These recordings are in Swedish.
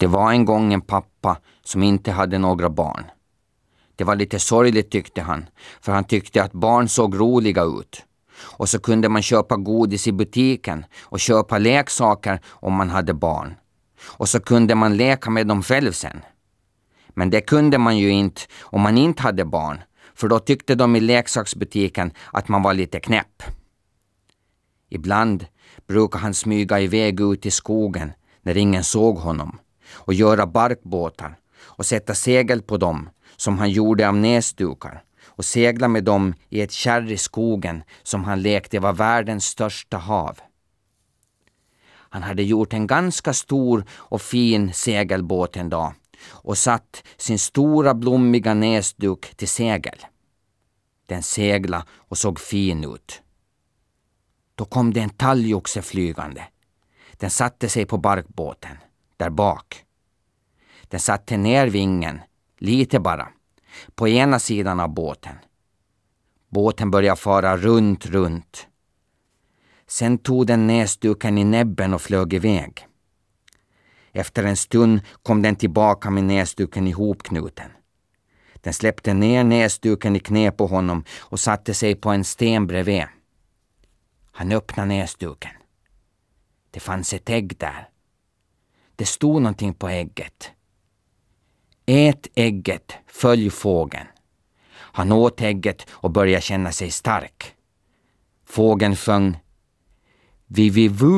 Det var en gång en pappa som inte hade några barn. Det var lite sorgligt tyckte han, för han tyckte att barn såg roliga ut. Och så kunde man köpa godis i butiken och köpa leksaker om man hade barn. Och så kunde man leka med dem själv sen. Men det kunde man ju inte om man inte hade barn, för då tyckte de i leksaksbutiken att man var lite knäpp. Ibland brukade han smyga iväg ut i skogen när ingen såg honom och göra barkbåtar och sätta segel på dem som han gjorde av näsdukar och segla med dem i ett kärr i skogen som han lekte var världens största hav. Han hade gjort en ganska stor och fin segelbåt en dag och satt sin stora blommiga näsduk till segel. Den segla och såg fin ut. Då kom det en talgoxe flygande. Den satte sig på barkbåten, där bak. Den satte ner vingen, lite bara, på ena sidan av båten. Båten började fara runt, runt. Sen tog den näsduken i näbben och flög iväg. Efter en stund kom den tillbaka med näsduken ihopknuten. Den släppte ner näsduken i knä på honom och satte sig på en sten bredvid. Han öppnade näsduken. Det fanns ett ägg där. Det stod någonting på ägget. Ät ägget, följ fågeln. Han åt ägget och började känna sig stark. Fågeln sjöng Vivivu.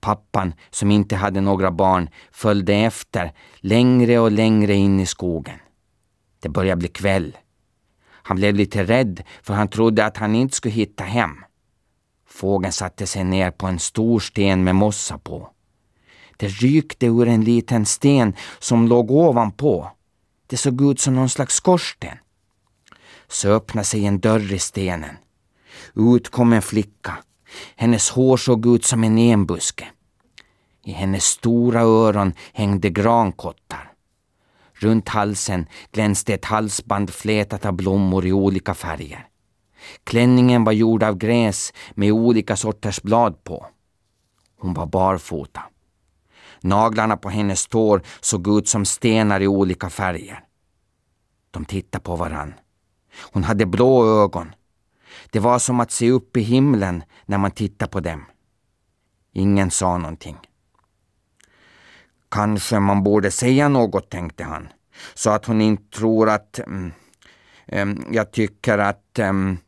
Pappan, som inte hade några barn, följde efter längre och längre in i skogen. Det började bli kväll. Han blev lite rädd för han trodde att han inte skulle hitta hem. Fågeln satte sig ner på en stor sten med mossa på. Det rykte ur en liten sten som låg ovanpå. Det såg ut som någon slags skorsten. Så öppnade sig en dörr i stenen. Ut kom en flicka. Hennes hår såg ut som en enbuske. I hennes stora öron hängde grankottar. Runt halsen glänste ett halsband flätat av blommor i olika färger. Klänningen var gjord av gräs med olika sorters blad på. Hon var barfota. Naglarna på hennes tår såg ut som stenar i olika färger. De tittade på varann. Hon hade blå ögon. Det var som att se upp i himlen när man tittade på dem. Ingen sa någonting. Kanske man borde säga något, tänkte han, så att hon inte tror att um, um, jag tycker att um,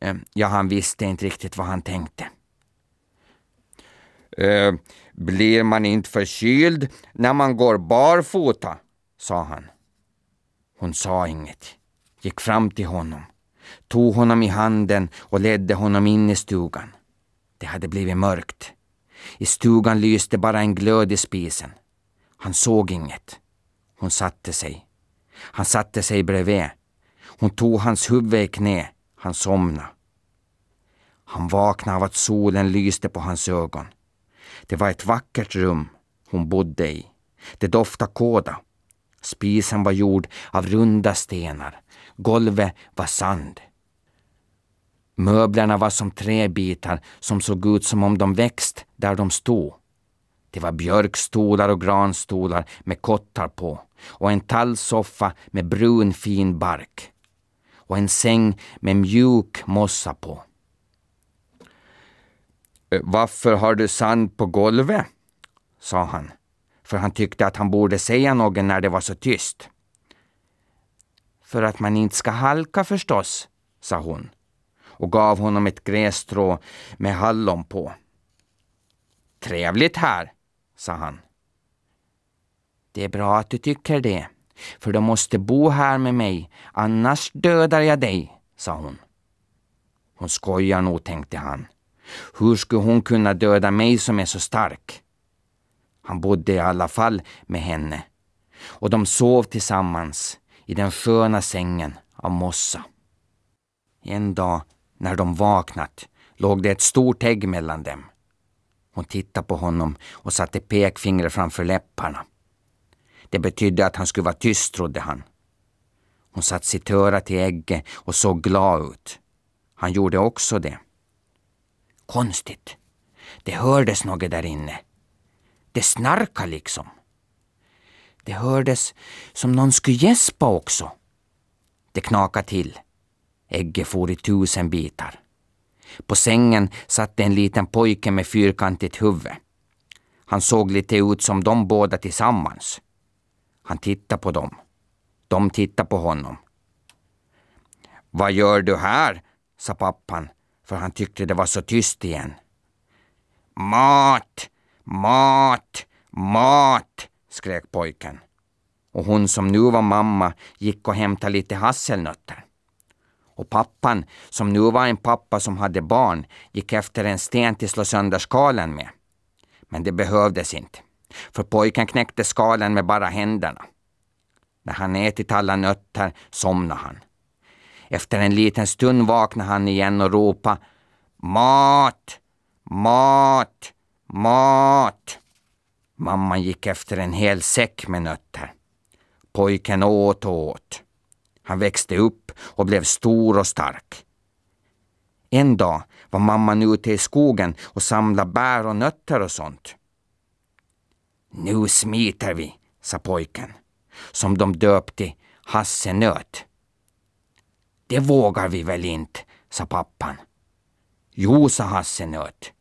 Eh, ja, han visste inte riktigt vad han tänkte. Eh, blir man inte förkyld när man går barfota? sa han. Hon sa inget, gick fram till honom, tog honom i handen och ledde honom in i stugan. Det hade blivit mörkt. I stugan lyste bara en glöd i spisen. Han såg inget. Hon satte sig. Han satte sig bredvid. Hon tog hans huvud i knä. Han somnade. Han vaknade av att solen lyste på hans ögon. Det var ett vackert rum hon bodde i. Det doftade kåda. Spisen var gjord av runda stenar. Golvet var sand. Möblerna var som träbitar som såg ut som om de växt där de stod. Det var björkstolar och granstolar med kottar på och en tallsoffa med brun fin bark och en säng med mjuk mossa på. Eh, varför har du sand på golvet? sa han, för han tyckte att han borde säga något när det var så tyst. För att man inte ska halka förstås, sa hon och gav honom ett grässtrå med hallon på. Trevligt här, sa han. Det är bra att du tycker det, för du måste bo här med mig, annars dödar jag dig, sa hon. Hon skojar nog, tänkte han. Hur skulle hon kunna döda mig som är så stark? Han bodde i alla fall med henne och de sov tillsammans i den sköna sängen av mossa. En dag när de vaknat låg det ett stort ägg mellan dem. Hon tittade på honom och satte pekfingret framför läpparna. Det betydde att han skulle vara tyst, trodde han. Hon satte sitt öra till ägget och såg glad ut. Han gjorde också det. Konstigt. Det hördes något där inne. Det snarkade liksom. Det hördes som någon skulle gäspa också. Det knakade till. Ägget for i tusen bitar. På sängen satt en liten pojke med fyrkantigt huvud. Han såg lite ut som de båda tillsammans. Han tittade på dem. De tittade på honom. Vad gör du här? sa pappan, för han tyckte det var så tyst igen. Mat, mat, mat, skrek pojken. Och hon som nu var mamma gick och hämtade lite hasselnötter. Och pappan, som nu var en pappa som hade barn, gick efter en sten till slå sönder skalen med. Men det behövdes inte, för pojken knäckte skalen med bara händerna. När han ätit alla nötter somnade han. Efter en liten stund vaknade han igen och ropade Mat! Mat! Mat! Mamman gick efter en hel säck med nötter. Pojken åt och åt. Han växte upp och blev stor och stark. En dag var mamman ute i skogen och samlade bär och nötter och sånt. Nu smiter vi, sa pojken, som de döpte Hasse Nöt. Det vågar vi väl inte, sa pappan. Jo, sa Hasse Nöt.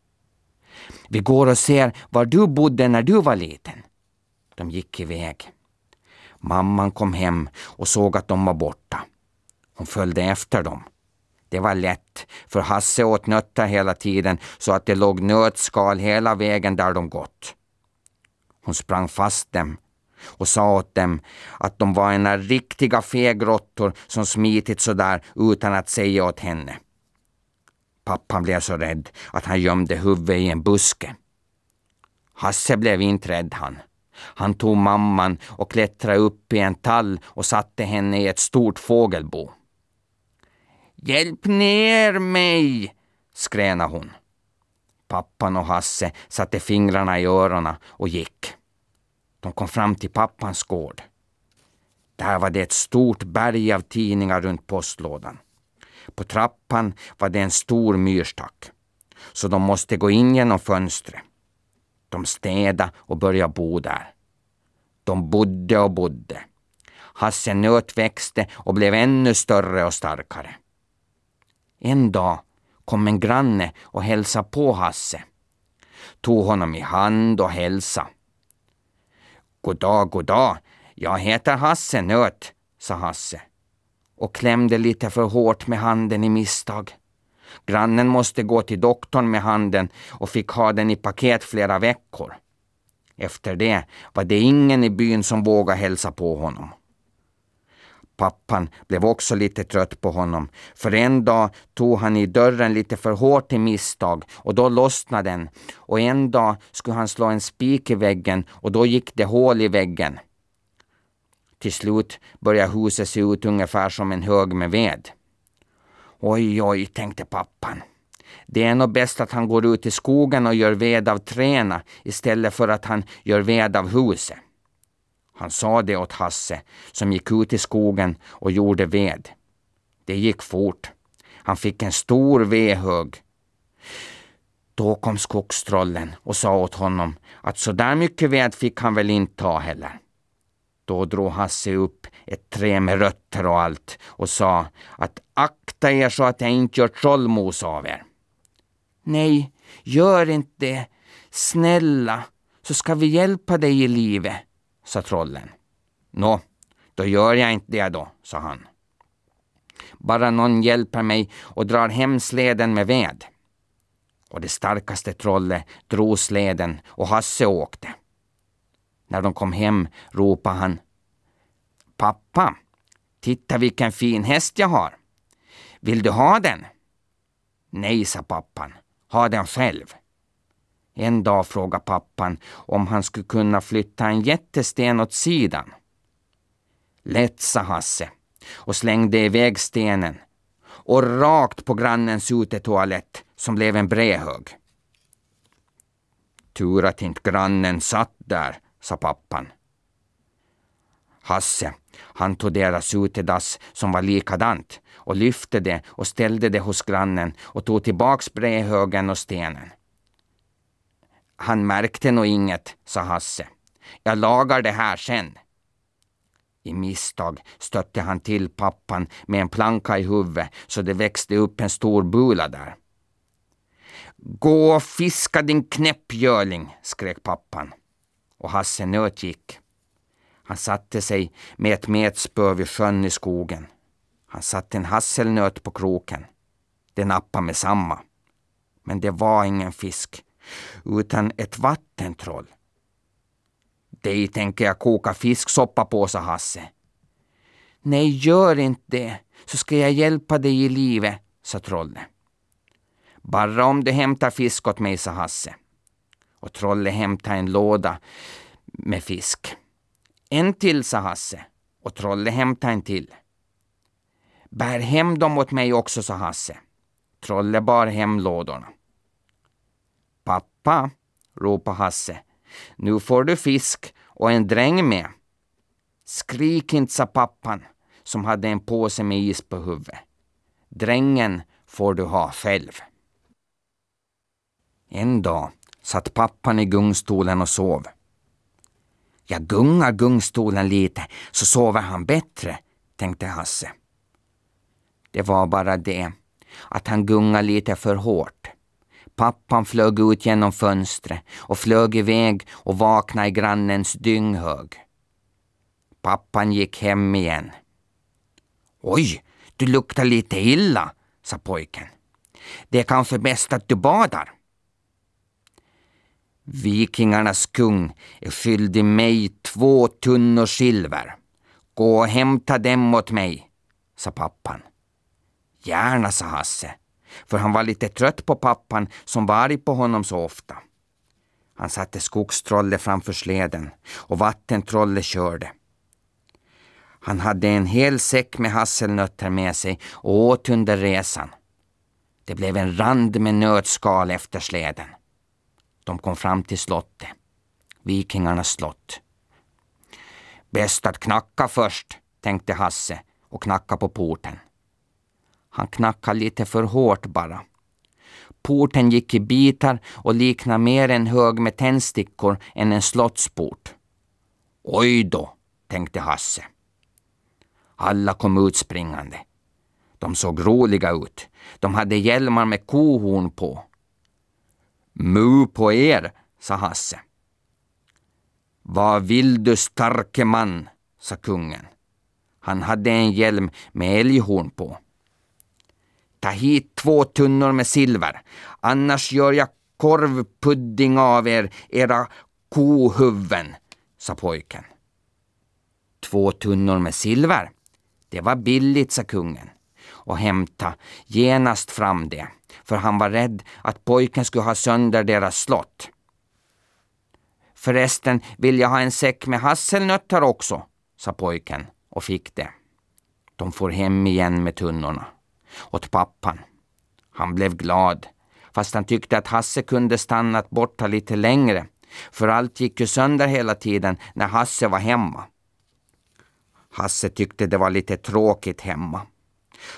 Vi går och ser var du bodde när du var liten. De gick iväg. Mamman kom hem och såg att de var borta. Hon följde efter dem. Det var lätt, för Hasse åt nötter hela tiden så att det låg nötskal hela vägen där de gått. Hon sprang fast dem och sa åt dem att de var ena riktiga fegråttor som smitit så där utan att säga åt henne. Pappan blev så rädd att han gömde huvudet i en buske. Hasse blev inte rädd han. Han tog mamman och klättrade upp i en tall och satte henne i ett stort fågelbo. Hjälp ner mig! skränade hon. Pappan och Hasse satte fingrarna i öronen och gick. De kom fram till pappans gård. Där var det ett stort berg av tidningar runt postlådan. På trappan var det en stor myrstack, så de måste gå in genom fönstret. De städade och började bo där. De bodde och bodde. Hasse nöt växte och blev ännu större och starkare. En dag kom en granne och hälsade på Hasse. Tog honom i hand och hälsade. God dag, god dag. Jag heter Hasse Nöt, sa Hasse och klämde lite för hårt med handen i misstag. Grannen måste gå till doktorn med handen och fick ha den i paket flera veckor. Efter det var det ingen i byn som vågade hälsa på honom. Pappan blev också lite trött på honom, för en dag tog han i dörren lite för hårt i misstag och då lossnade den och en dag skulle han slå en spik i väggen och då gick det hål i väggen. Till slut började huset se ut ungefär som en hög med ved. Oj, oj, tänkte pappan. Det är nog bäst att han går ut i skogen och gör ved av träna istället för att han gör ved av huset. Han sa det åt Hasse som gick ut i skogen och gjorde ved. Det gick fort. Han fick en stor vedhög. Då kom skogstrollen och sa åt honom att så där mycket ved fick han väl inte ta heller. Då drog Hasse upp ett trä med rötter och allt och sa att akta er så att jag inte gör trollmos av er. Nej, gör inte det. Snälla, så ska vi hjälpa dig i livet, sa trollen. Nå, då gör jag inte det då, sa han. Bara någon hjälper mig och drar hem släden med ved. Och det starkaste trollet drog släden och Hasse åkte. När de kom hem ropade han. Pappa, titta vilken fin häst jag har. Vill du ha den? Nej, sa pappan. Ha den själv. En dag frågade pappan om han skulle kunna flytta en jättesten åt sidan. Lätt, sa Hasse och slängde iväg stenen och rakt på grannens utetoalett som blev en brädhög. Tur att inte grannen satt där, sa pappan. Hasse, han tog deras utedass som var likadant och lyfte det och ställde det hos grannen och tog tillbaks brädhögen och stenen. Han märkte nog inget, sa Hasse. Jag lagar det här sen. I misstag stötte han till pappan med en planka i huvudet så det växte upp en stor bula där. Gå och fiska din knäppgörling, skrek pappan. Och Hasse nöt gick. Han satte sig med ett metspö vid sjön i skogen. Han satte en hasselnöt på kroken. Det nappade med samma. Men det var ingen fisk, utan ett vattentroll. Dig tänker jag koka fisksoppa på, sa Hasse. Nej, gör inte det, så ska jag hjälpa dig i livet, sa trollet. Bara om du hämtar fisk åt mig, sa Hasse. Och trollet hämtade en låda med fisk. En till, sa Hasse. Och trollet hämtade en till. Bär hem dem åt mig också, sa Hasse. Trollet bar hem lådorna. Pappa, ropade Hasse. Nu får du fisk och en dräng med. Skrik inte, sa pappan som hade en påse med is på huvudet. Drängen får du ha själv. En dag satt pappan i gungstolen och sov. Jag gungar gungstolen lite så sover han bättre, tänkte Hasse. Det var bara det att han gungade lite för hårt. Pappan flög ut genom fönstret och flög iväg och vaknade i grannens dynghög. Pappan gick hem igen. Oj, du luktar lite illa, sa pojken. Det är kanske bäst att du badar. Vikingarnas kung är skyldig mig två tunnor silver. Gå och hämta dem åt mig, sa pappan. Gärna, sa Hasse, för han var lite trött på pappan som var arg på honom så ofta. Han satte skogstrollet framför sleden och vattentrollet körde. Han hade en hel säck med hasselnötter med sig och åt under resan. Det blev en rand med nötskal efter släden. De kom fram till slottet. Vikingarnas slott. Bäst att knacka först, tänkte Hasse och knacka på porten. Han knackade lite för hårt bara. Porten gick i bitar och liknade mer en hög med tändstickor än en slottsport. Oj då, tänkte Hasse. Alla kom ut springande. De såg roliga ut. De hade hjälmar med kohorn på. Mu på er, sa Hasse. Vad vill du starke man, sa kungen. Han hade en hjälm med älghorn på. Ta hit två tunnor med silver, annars gör jag korvpudding av er, era kohuvuden, sa pojken. Två tunnor med silver? Det var billigt, sa kungen och hämta genast fram det, för han var rädd att pojken skulle ha sönder deras slott. Förresten vill jag ha en säck med hasselnötter också, sa pojken och fick det. De får hem igen med tunnorna. Åt pappan. Han blev glad, fast han tyckte att Hasse kunde stannat borta lite längre, för allt gick ju sönder hela tiden när Hasse var hemma. Hasse tyckte det var lite tråkigt hemma.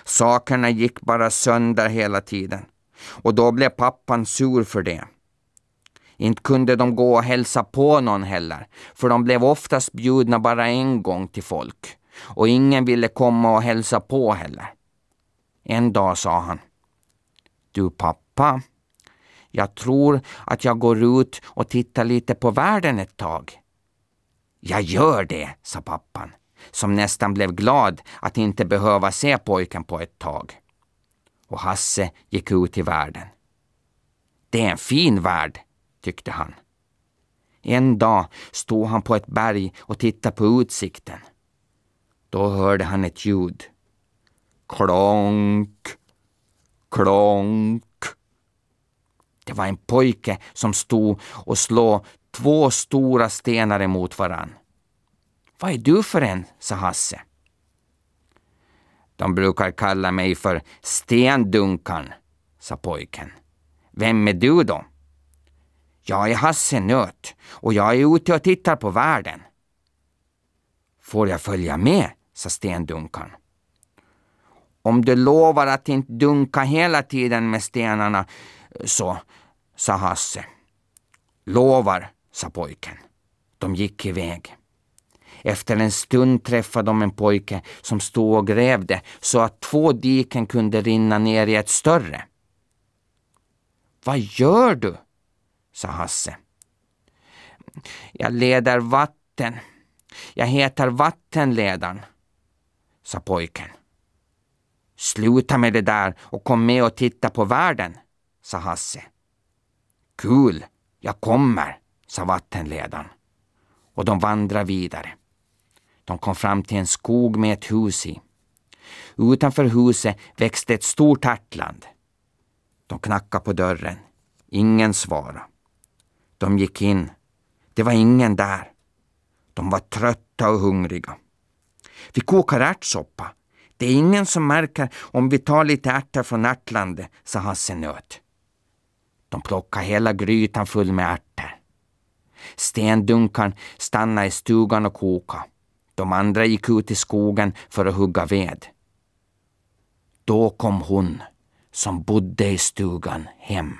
Sakerna gick bara sönder hela tiden och då blev pappan sur för det. Inte kunde de gå och hälsa på någon heller, för de blev oftast bjudna bara en gång till folk och ingen ville komma och hälsa på heller. En dag sa han, Du pappa, jag tror att jag går ut och tittar lite på världen ett tag. Jag gör det, sa pappan som nästan blev glad att inte behöva se pojken på ett tag. Och Hasse gick ut i världen. Det är en fin värld, tyckte han. En dag stod han på ett berg och tittade på utsikten. Då hörde han ett ljud. Klonk, klonk. Det var en pojke som stod och slog två stora stenar emot varann. Vad är du för en? sa Hasse. De brukar kalla mig för Stendunkan, sa pojken. Vem är du då? Jag är Hasse Nöt och jag är ute och tittar på världen. Får jag följa med? sa Stendunkan. Om du lovar att inte dunka hela tiden med stenarna så, sa Hasse. Lovar, sa pojken. De gick iväg. Efter en stund träffade de en pojke som stod och grävde så att två diken kunde rinna ner i ett större. Vad gör du? sa Hasse. Jag leder vatten. Jag heter Vattenledaren, sa pojken. Sluta med det där och kom med och titta på världen, sa Hasse. Kul, jag kommer, sa vattenledaren. Och de vandrade vidare. De kom fram till en skog med ett hus i. Utanför huset växte ett stort ärtland. De knackade på dörren. Ingen svarade. De gick in. Det var ingen där. De var trötta och hungriga. Vi kokar ärtsoppa. Det är ingen som märker om vi tar lite ärtor från ärtlandet, sa Hasse nöt. De plockade hela grytan full med ärtor. Stendunkan stannade i stugan och kokade. De andra gick ut i skogen för att hugga ved. Då kom hon som bodde i stugan hem.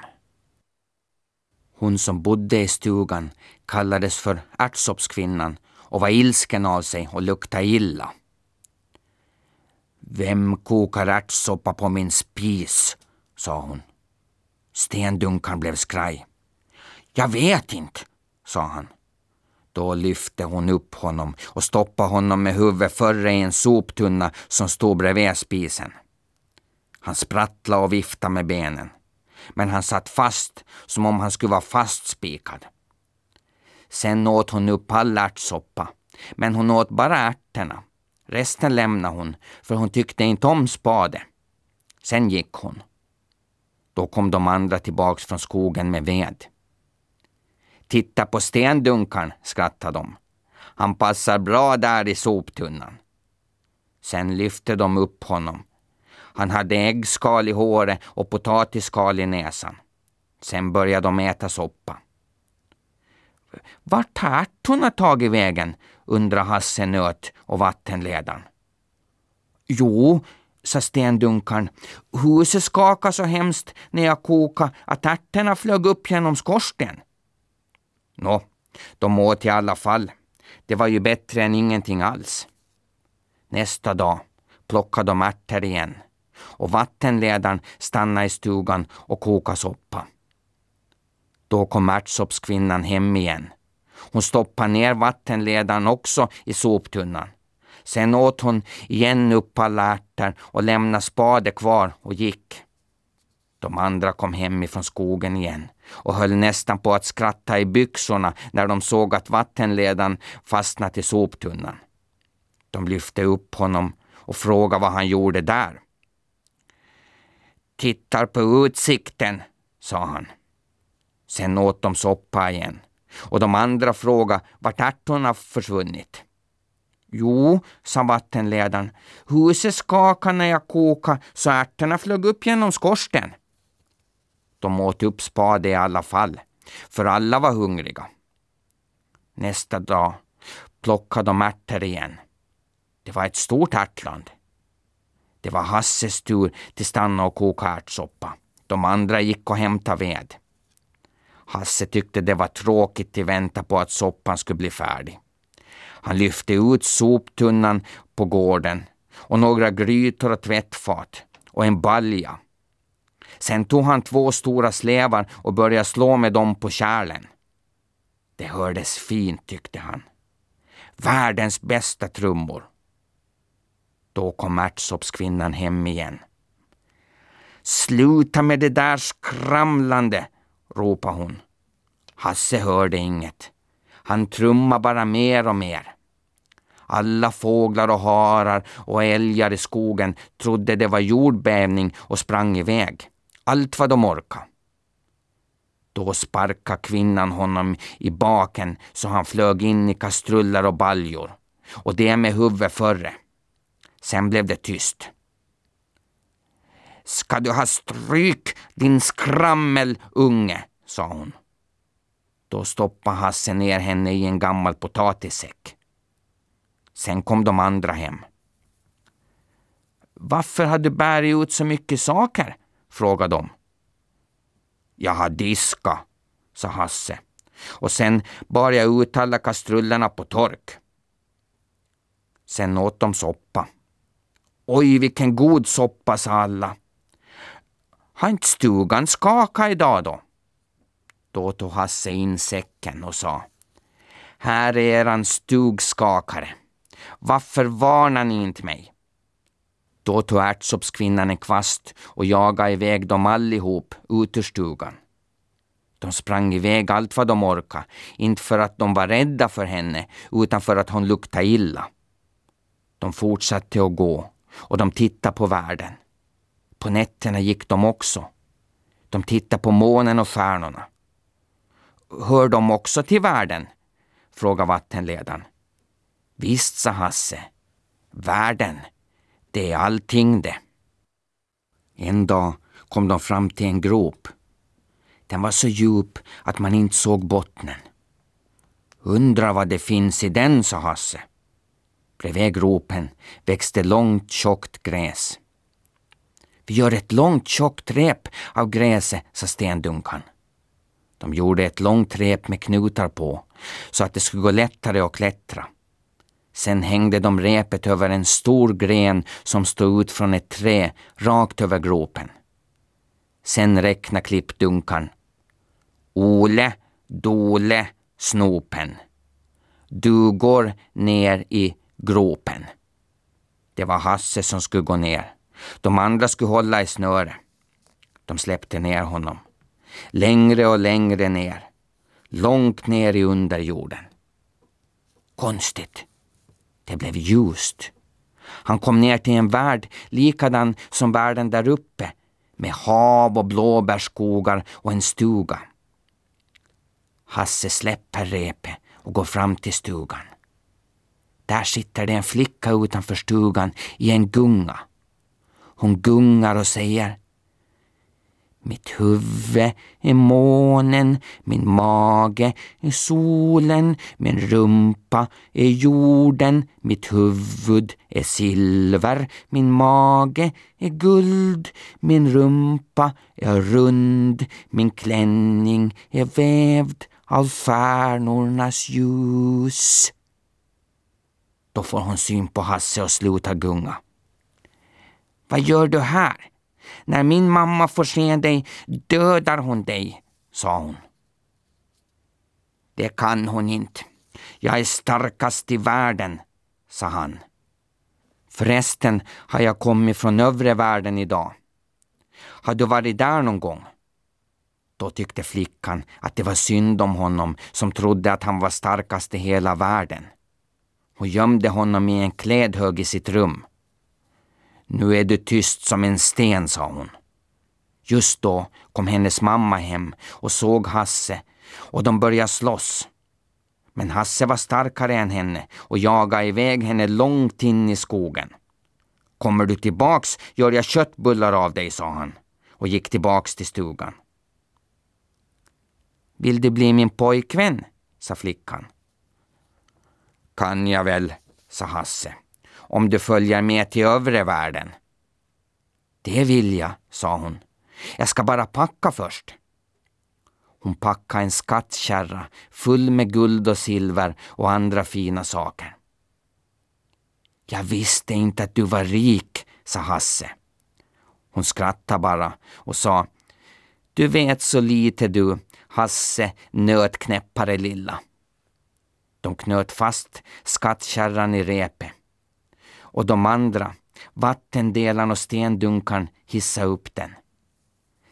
Hon som bodde i stugan kallades för ärtsoppskvinnan och var ilsken av sig och luktade illa. Vem kokar ärtsoppa på min spis? sa hon. Stendunkan blev skraj. Jag vet inte, sa han. Då lyfte hon upp honom och stoppade honom med huvudet före i en soptunna som stod bredvid spisen. Han sprattlade och viftade med benen. Men han satt fast som om han skulle vara fastspikad. Sen åt hon upp all ärtsoppa. Men hon åt bara ärtorna. Resten lämnade hon, för hon tyckte inte om spade. Sen gick hon. Då kom de andra tillbaks från skogen med ved. Titta på stendunkan, skrattade de. Han passar bra där i soptunnan. Sen lyfte de upp honom. Han hade äggskal i håret och potatisskal i näsan. Sen började de äta soppa. Vart har ärtorna tagit vägen? Undrade Hasse Nöt och vattenledaren. Jo, sa stendunkaren, Huset skakade så hemskt när jag kokade att ärtorna flög upp genom skorsten. Nå, de åt i alla fall. Det var ju bättre än ingenting alls. Nästa dag plockade de ärtor igen och vattenledaren stannade i stugan och kokade soppa. Då kom ärtsoppskvinnan hem igen. Hon stoppade ner vattenledaren också i soptunnan. Sen åt hon igen upp alla ärtor och lämnade spade kvar och gick. De andra kom hem ifrån skogen igen och höll nästan på att skratta i byxorna när de såg att vattenledaren fastnat i soptunnan. De lyfte upp honom och frågade vad han gjorde där. Tittar på utsikten, sa han. Sen åt de soppa igen och de andra frågade vart ärtorna försvunnit. Jo, sa vattenledaren, huset skakade när jag kokade så ärtorna flög upp genom skorsten. De åt upp spade i alla fall, för alla var hungriga. Nästa dag plockade de ärtor igen. Det var ett stort ärtland. Det var Hasses tur till stanna och koka ärtsoppa. De andra gick och hämtade ved. Hasse tyckte det var tråkigt att vänta på att soppan skulle bli färdig. Han lyfte ut soptunnan på gården och några grytor och tvättfat och en balja. Sen tog han två stora slevar och började slå med dem på kärlen. Det hördes fint tyckte han. Världens bästa trummor. Då kom ärtsoppskvinnan hem igen. Sluta med det där skramlande, ropade hon. Hasse hörde inget. Han trummade bara mer och mer. Alla fåglar och harar och älgar i skogen trodde det var jordbävning och sprang iväg. Allt vad de orkade. Då sparkade kvinnan honom i baken så han flög in i kastruller och baljor. Och det med huvudet före. Sen blev det tyst. Ska du ha stryk, din skrammelunge, sa hon. Då stoppade Hasse ner henne i en gammal potatissäck. Sen kom de andra hem. Varför har du bärit ut så mycket saker? frågade de. Jag har diska, sa Hasse. och sen bar jag ut alla kastrullerna på tork. Sen åt de soppa. Oj, vilken god soppa, sa alla. Har inte stugan skakat idag då? Då tog Hasse in säcken och sa Här är eran stugskakare. Varför varnar ni inte mig? Då tog ärtsoppskvinnan en kvast och jagade iväg dem allihop ut ur stugan. De sprang iväg allt vad de orkade, inte för att de var rädda för henne, utan för att hon luktade illa. De fortsatte att gå och de tittade på världen. På nätterna gick de också. De tittade på månen och stjärnorna. Hör de också till världen? frågade vattenledaren. Visst, sa Hasse. Världen, det är allting det. En dag kom de fram till en grop. Den var så djup att man inte såg bottnen. Undra vad det finns i den, sa Hasse. Bredvid gropen växte långt tjockt gräs. Vi gör ett långt tjockt rep av gräset, sa Stendunkan. De gjorde ett långt rep med knutar på så att det skulle gå lättare att klättra. Sen hängde de repet över en stor gren som stod ut från ett trä rakt över gropen. Sen räknade klippdunkan. Ole, Dole, Snopen. Du går ner i gropen. Det var Hasse som skulle gå ner. De andra skulle hålla i snöre. De släppte ner honom. Längre och längre ner. Långt ner i underjorden. Konstigt. Det blev ljust. Han kom ner till en värld likadan som världen där uppe med hav och blåbärsskogar och en stuga. Hasse släpper repet och går fram till stugan. Där sitter det en flicka utanför stugan i en gunga. Hon gungar och säger mitt huvud är månen, min mage är solen, min rumpa är jorden, mitt huvud är silver, min mage är guld, min rumpa är rund, min klänning är vävd av stjärnornas ljus. Då får hon syn på Hasse och slutar gunga. Vad gör du här? När min mamma får se dig dödar hon dig, sa hon. Det kan hon inte. Jag är starkast i världen, sa han. Förresten har jag kommit från övre världen idag. Har du varit där någon gång? Då tyckte flickan att det var synd om honom som trodde att han var starkast i hela världen. Hon gömde honom i en klädhög i sitt rum. Nu är du tyst som en sten, sa hon. Just då kom hennes mamma hem och såg Hasse och de började slåss. Men Hasse var starkare än henne och jagade iväg henne långt in i skogen. Kommer du tillbaks gör jag köttbullar av dig, sa han och gick tillbaks till stugan. Vill du bli min pojkvän? sa flickan. Kan jag väl, sa Hasse om du följer med till övre världen. Det vill jag, sa hon. Jag ska bara packa först. Hon packade en skattkärra full med guld och silver och andra fina saker. Jag visste inte att du var rik, sa Hasse. Hon skrattade bara och sa Du vet så lite du, Hasse nötknäppare lilla. De knöt fast skattkärran i repet och de andra, vattendelaren och stendunkan, hissade upp den.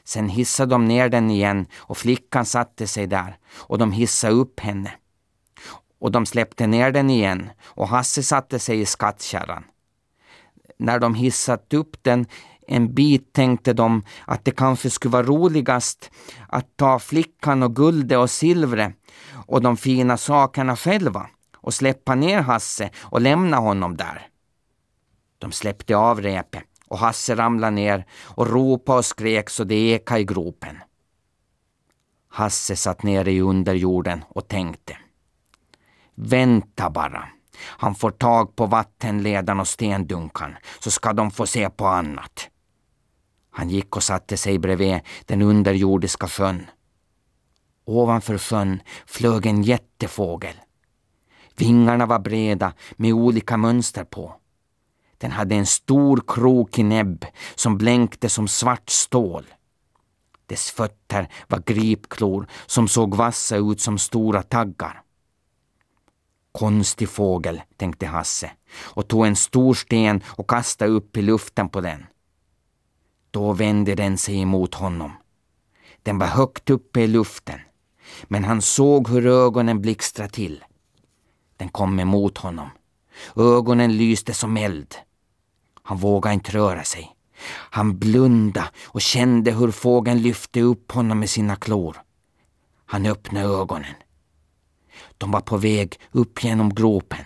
Sen hissade de ner den igen och flickan satte sig där och de hissade upp henne. Och de släppte ner den igen och Hasse satte sig i skattkärran. När de hissat upp den en bit tänkte de att det kanske skulle vara roligast att ta flickan och guldet och silvret och de fina sakerna själva och släppa ner Hasse och lämna honom där. De släppte av repet och Hasse ramlade ner och ropade och skrek så det ekade i gropen. Hasse satt nere i underjorden och tänkte. Vänta bara. Han får tag på vattenledaren och stendunkan så ska de få se på annat. Han gick och satte sig bredvid den underjordiska sjön. Ovanför sjön flög en jättefågel. Vingarna var breda med olika mönster på. Den hade en stor krokig näbb som blänkte som svart stål. Dess fötter var gripklor som såg vassa ut som stora taggar. Konstig fågel, tänkte Hasse och tog en stor sten och kastade upp i luften på den. Då vände den sig emot honom. Den var högt uppe i luften, men han såg hur ögonen blixtrade till. Den kom emot honom. Ögonen lyste som eld. Han vågade inte röra sig. Han blundade och kände hur fågeln lyfte upp honom med sina klor. Han öppnade ögonen. De var på väg upp genom gropen.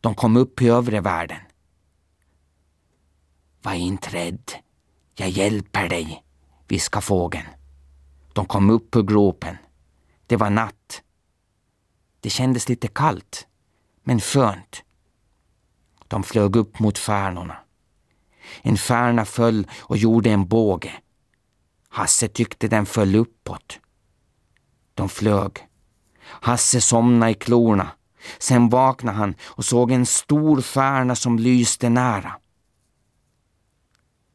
De kom upp i övre världen. Var inte rädd. Jag hjälper dig, viskade fågeln. De kom upp ur gropen. Det var natt. Det kändes lite kallt, men skönt. De flög upp mot stjärnorna. En stjärna föll och gjorde en båge. Hasse tyckte den föll uppåt. De flög. Hasse somnade i klorna. Sen vaknade han och såg en stor stjärna som lyste nära.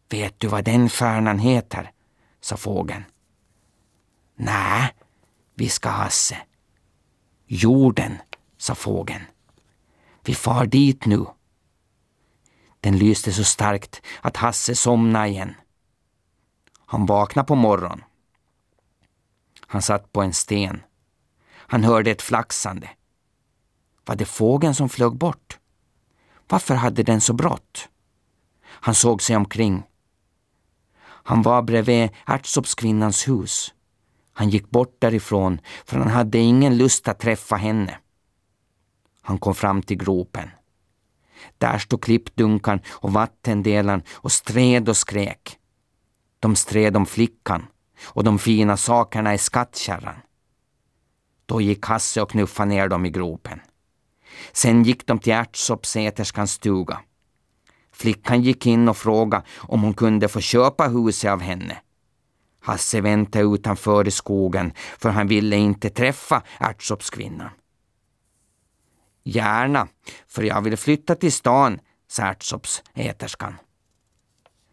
Vet du vad den stjärnan heter? sa fågeln. Nej, viskade Hasse. Jorden, sa fågeln. Vi far dit nu. Den lyste så starkt att Hasse somnade igen. Han vaknade på morgonen. Han satt på en sten. Han hörde ett flaxande. Var det fågeln som flög bort? Varför hade den så brått? Han såg sig omkring. Han var bredvid ärtsoppskvinnans hus. Han gick bort därifrån för han hade ingen lust att träffa henne. Han kom fram till gropen. Där stod klippdunkan och vattendelaren och stred och skrek. De stred om flickan och de fina sakerna i skattkärran. Då gick Hasse och knuffade ner dem i gropen. Sen gick de till ärtsoppsäterskans stuga. Flickan gick in och frågade om hon kunde få köpa huset av henne. Hasse väntade utanför i skogen för han ville inte träffa ärtsoppskvinnan. Gärna, för jag vill flytta till stan, sa ärtsoppsäterskan.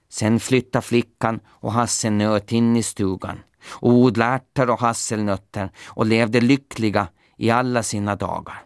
Sen flyttade flickan och hasselnöt in i stugan och odlade ärtor och hasselnötter och levde lyckliga i alla sina dagar.